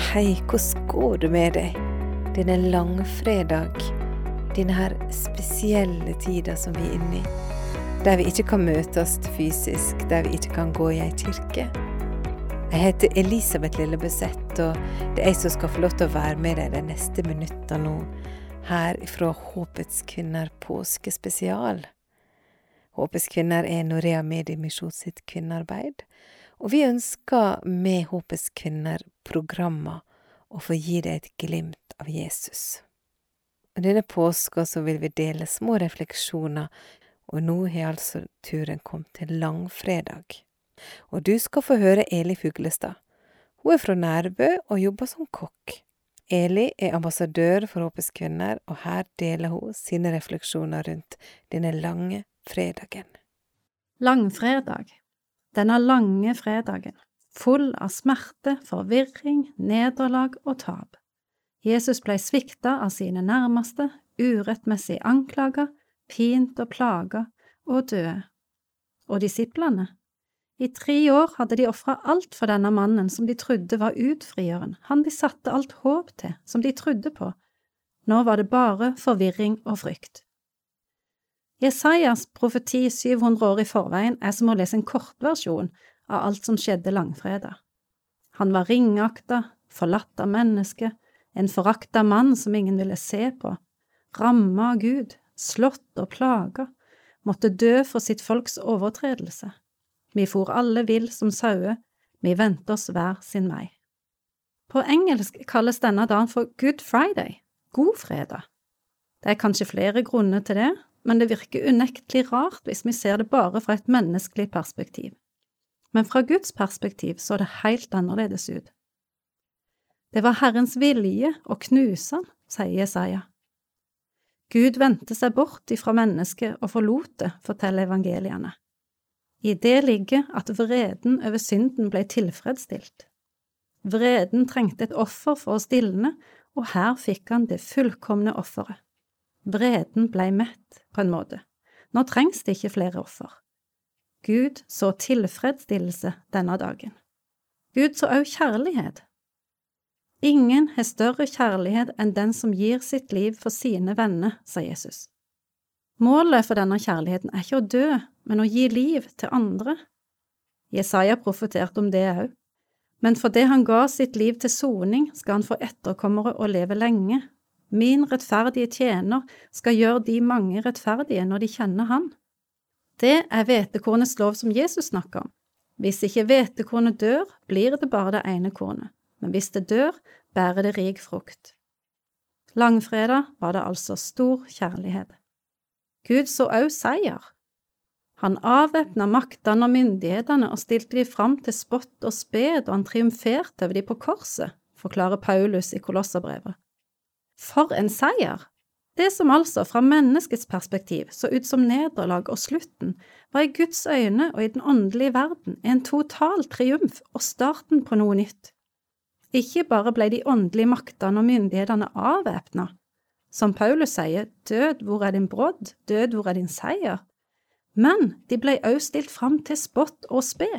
Hei, hvordan går det med deg? Denne langfredag, denne her spesielle tida som vi er inne i, der vi ikke kan møtes fysisk, der vi ikke kan gå i ei kirke? Jeg heter Elisabeth Lillebøseth, og det er jeg som skal få lov til å være med deg de neste minutta nå, her fra Håpets kvinner påskespesial. Håpets kvinner er Norea Mediemisjon sitt kvinnearbeid, og vi ønsker med Håpets kvinner-programmer å få gi deg et glimt av Jesus. Og denne påska så vil vi dele små refleksjoner, og nå har altså turen kommet til langfredag. Og du skal få høre Eli Fuglestad. Hun er fra Nærbø og jobber som kokk. Eli er ambassadør for Håpets kvinner, og her deler hun sine refleksjoner rundt denne lange fredagen. Langfredag denne lange fredagen, full av smerte, forvirring, nederlag og tap. Jesus ble svikta av sine nærmeste, urettmessig anklaga, pint og plaga og døde. Og disiplene? I tre år hadde de ofra alt for denne mannen som de trodde var utfrieren, han de satte alt håp til, som de trodde på. Nå var det bare forvirring og frykt. Jesajas profeti 700 år i forveien er som å lese en kortversjon av alt som skjedde langfredag. Han var ringakta, forlatt av mennesket, en forakta mann som ingen ville se på, ramma av Gud, slått og plaga, måtte dø for sitt folks overtredelse. Vi for alle vill som sauer, vi vendte oss hver sin vei. På engelsk kalles denne dagen for Good Friday, god fredag. Det er kanskje flere grunner til det, men det virker unektelig rart hvis vi ser det bare fra et menneskelig perspektiv. Men fra Guds perspektiv så det helt annerledes ut. Det var Herrens vilje å knuse han, sier Jesaja. Gud vendte seg bort ifra mennesket og forlot det, forteller evangeliene. I det ligger at vreden over synden ble tilfredsstilt. Vreden trengte et offer for å stilne, og her fikk han det fullkomne offeret. Vreden blei mett, på en måte. Nå trengs det ikke flere offer. Gud så tilfredsstillelse denne dagen. Gud så òg kjærlighet. Ingen har større kjærlighet enn den som gir sitt liv for sine venner, sa Jesus. Målet for denne kjærligheten er ikke å dø, men å gi liv til andre. Jesaja profeterte om det òg, men fordi han ga sitt liv til soning, skal han få etterkommere og leve lenge, Min rettferdige tjener skal gjøre de mange rettferdige når de kjenner Han. Det er hvetekornets lov som Jesus snakker om. Hvis ikke hvetekornet dør, blir det bare det ene kornet, men hvis det dør, bærer det rik frukt. Langfredag var det altså stor kjærlighet. Gud så òg seier. Han avvæpna maktene og myndighetene og stilte de fram til spott og sped, og han triumferte over de på korset, forklarer Paulus i Kolosserbrevet. For en seier! Det som altså, fra menneskets perspektiv, så ut som nederlag og slutten, var i Guds øyne og i den åndelige verden en total triumf og starten på noe nytt. Ikke bare ble de åndelige maktene og myndighetene avvæpna. Som Paulus sier, død, hvor er din brodd, død, hvor er din seier? Men de ble òg stilt fram til spott og spe.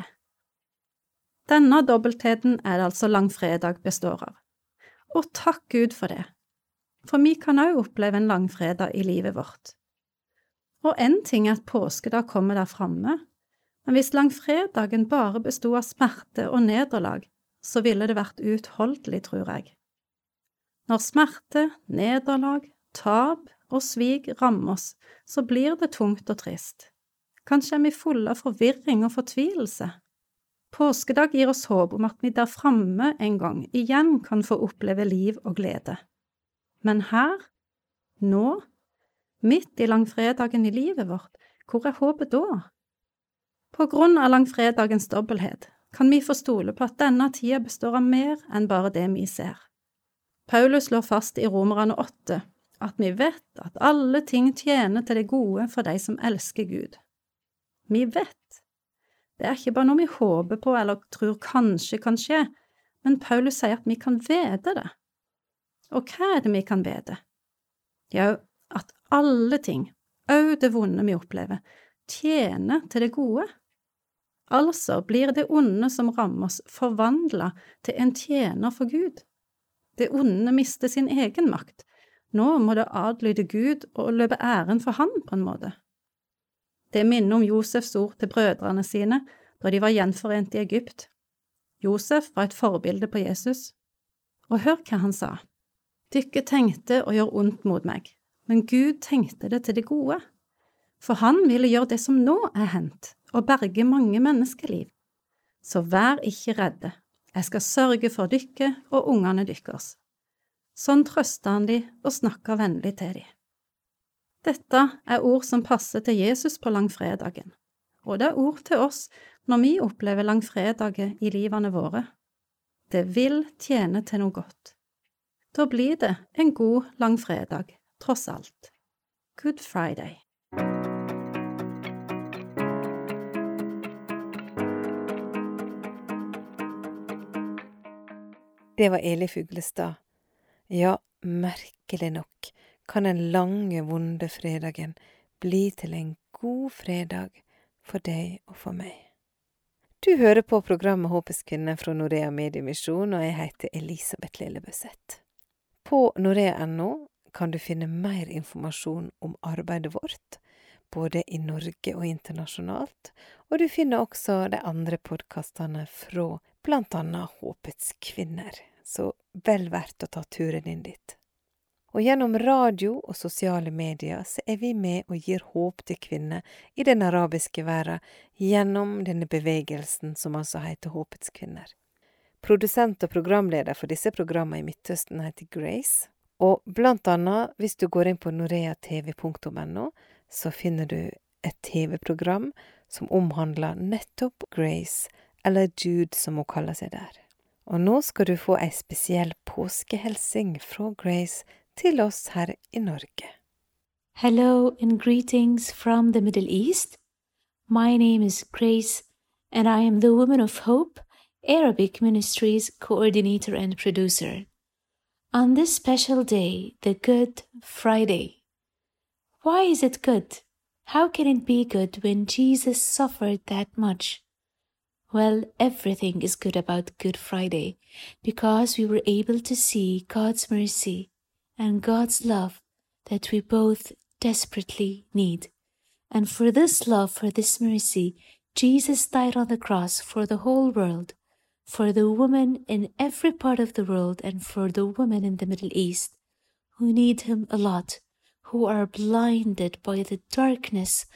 Denne dobbeltheten er det altså langfredag består av. Og takk Gud for det, for vi kan òg oppleve en langfredag i livet vårt. Og én ting er at påskedag kommer der framme, men hvis langfredagen bare bestod av smerte og nederlag, så ville det vært uutholdelig, tror jeg. Når smerte, nederlag, tap og svik rammer oss, så blir det tungt og trist. Kanskje er vi fulle av forvirring og fortvilelse. Påskedag gir oss håp om at vi der framme en gang igjen kan få oppleve liv og glede. Men her, nå, midt i langfredagen i livet vårt, hvor er håpet da? På grunn av langfredagens dobbelthet kan vi få stole på at denne tida består av mer enn bare det vi ser. Paulus slår fast i Romerne åtte at vi vet at alle ting tjener til det gode for de som elsker Gud. Vi vet. Det er ikke bare noe vi håper på eller tror kanskje kan skje, men Paulus sier at vi kan vite det. Og hva er det vi kan vite? Jo, at alle ting, òg det vonde vi opplever, tjener til det gode. Altså blir det onde som rammer oss, forvandla til en tjener for Gud, Det onde mister sin egen makt. Nå må det adlyde Gud og løpe æren for Han, på en måte. Det minner om Josefs ord til brødrene sine da de var gjenforent i Egypt. Josef var et forbilde på Jesus. Og hør hva han sa. Dykket tenkte å gjøre ondt mot meg, men Gud tenkte det til det gode. For han ville gjøre det som nå er hendt, og berge mange menneskeliv. Så vær ikke redde, jeg skal sørge for dykket og ungene dykkers. Sånn trøsta han de og snakka vennlig til de. Dette er ord som passer til Jesus på langfredagen, og det er ord til oss når vi opplever langfredager i livene våre. Det vil tjene til noe godt. Da blir det en god langfredag, tross alt. Good Friday. Det var Eli Fuglestad. Ja, merkelig nok kan den lange, vonde fredagen bli til en god fredag for deg og for meg. Du hører på programmet Håpets kvinner fra Norea Mediemisjon, og jeg heter Elisabeth Lillebøseth. På norea.no kan du finne mer informasjon om arbeidet vårt, både i Norge og internasjonalt, og du finner også de andre podkastene fra annet Håpets kvinner så vel verdt å ta turen inn dit. Og gjennom radio og sosiale medier så er vi med og gir håp til kvinner i den arabiske verden gjennom denne bevegelsen som altså heter Håpets kvinner. Produsent og programleder for disse programmene i Midtøsten heter Grace, og blant annet hvis du går inn på noreatv.no, så finner du et TV-program som omhandler nettopp Grace, eller Jude som hun kaller seg der. Og nå skal du få ei spesiell påskehelsing fra Grace til oss her i Norge. Hello and greetings from the Middle East. My name is Grace, and I am the Woman of Hope, Arabic Ministries coordinator and producer. On this special day, the Good Friday. Why is it good? How can it be good when Jesus suffered that much? Well, everything is good about Good Friday because we were able to see God's mercy and God's love that we both desperately need. And for this love, for this mercy, Jesus died on the cross for the whole world, for the women in every part of the world, and for the women in the Middle East who need Him a lot, who are blinded by the darkness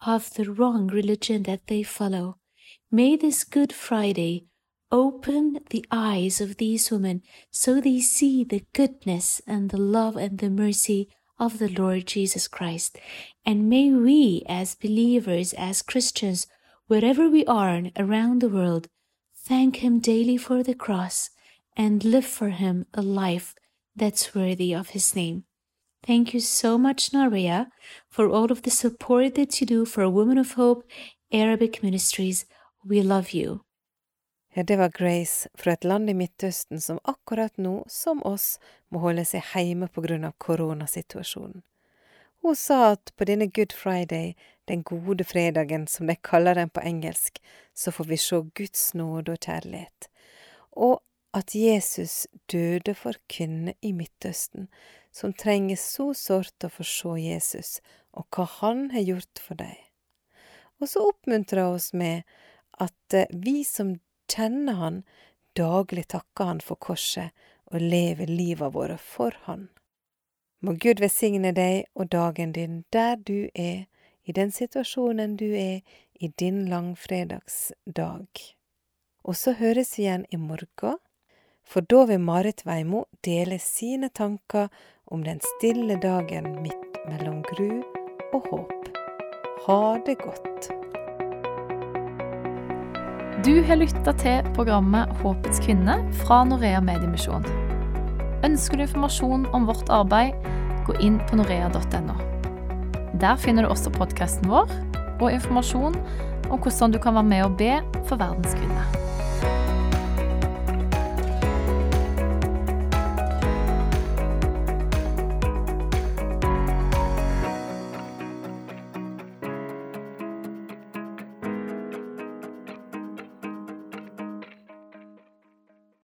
of the wrong religion that they follow May this Good Friday open the eyes of these women so they see the goodness and the love and the mercy of the Lord Jesus Christ. And may we, as believers, as Christians, wherever we are around the world, thank Him daily for the cross and live for Him a life that's worthy of His name. Thank you so much, Naria, for all of the support that you do for Women of Hope Arabic Ministries. We love you. Ja, det var Grace fra et land i Midtøsten som akkurat nå, som oss, må holde seg hjemme av koronasituasjonen. Hun sa at på denne Good Friday, den gode fredagen som de kaller den på engelsk, så får vi se Guds nåde og kjærlighet, og at Jesus døde for kvinner i Midtøsten, som trenger så sårt å få se Jesus og hva han har gjort for dem. Og så oppmuntrer hun oss med at eh, vi som kjenner Han, daglig takker Han for korset og lever livet våre for Han. Må Gud velsigne deg og dagen din der du er, i den situasjonen du er i din langfredagsdag. Og så høres vi igjen i morgen, for da vil Marit Veimo dele sine tanker om den stille dagen midt mellom gru og håp. Ha det godt. Du har lytta til programmet Håpets kvinne fra Norea Mediemisjon. Ønsker du informasjon om vårt arbeid, gå inn på norea.no. Der finner du også podkasten vår og informasjon om hvordan du kan være med og be for verdens kvinner.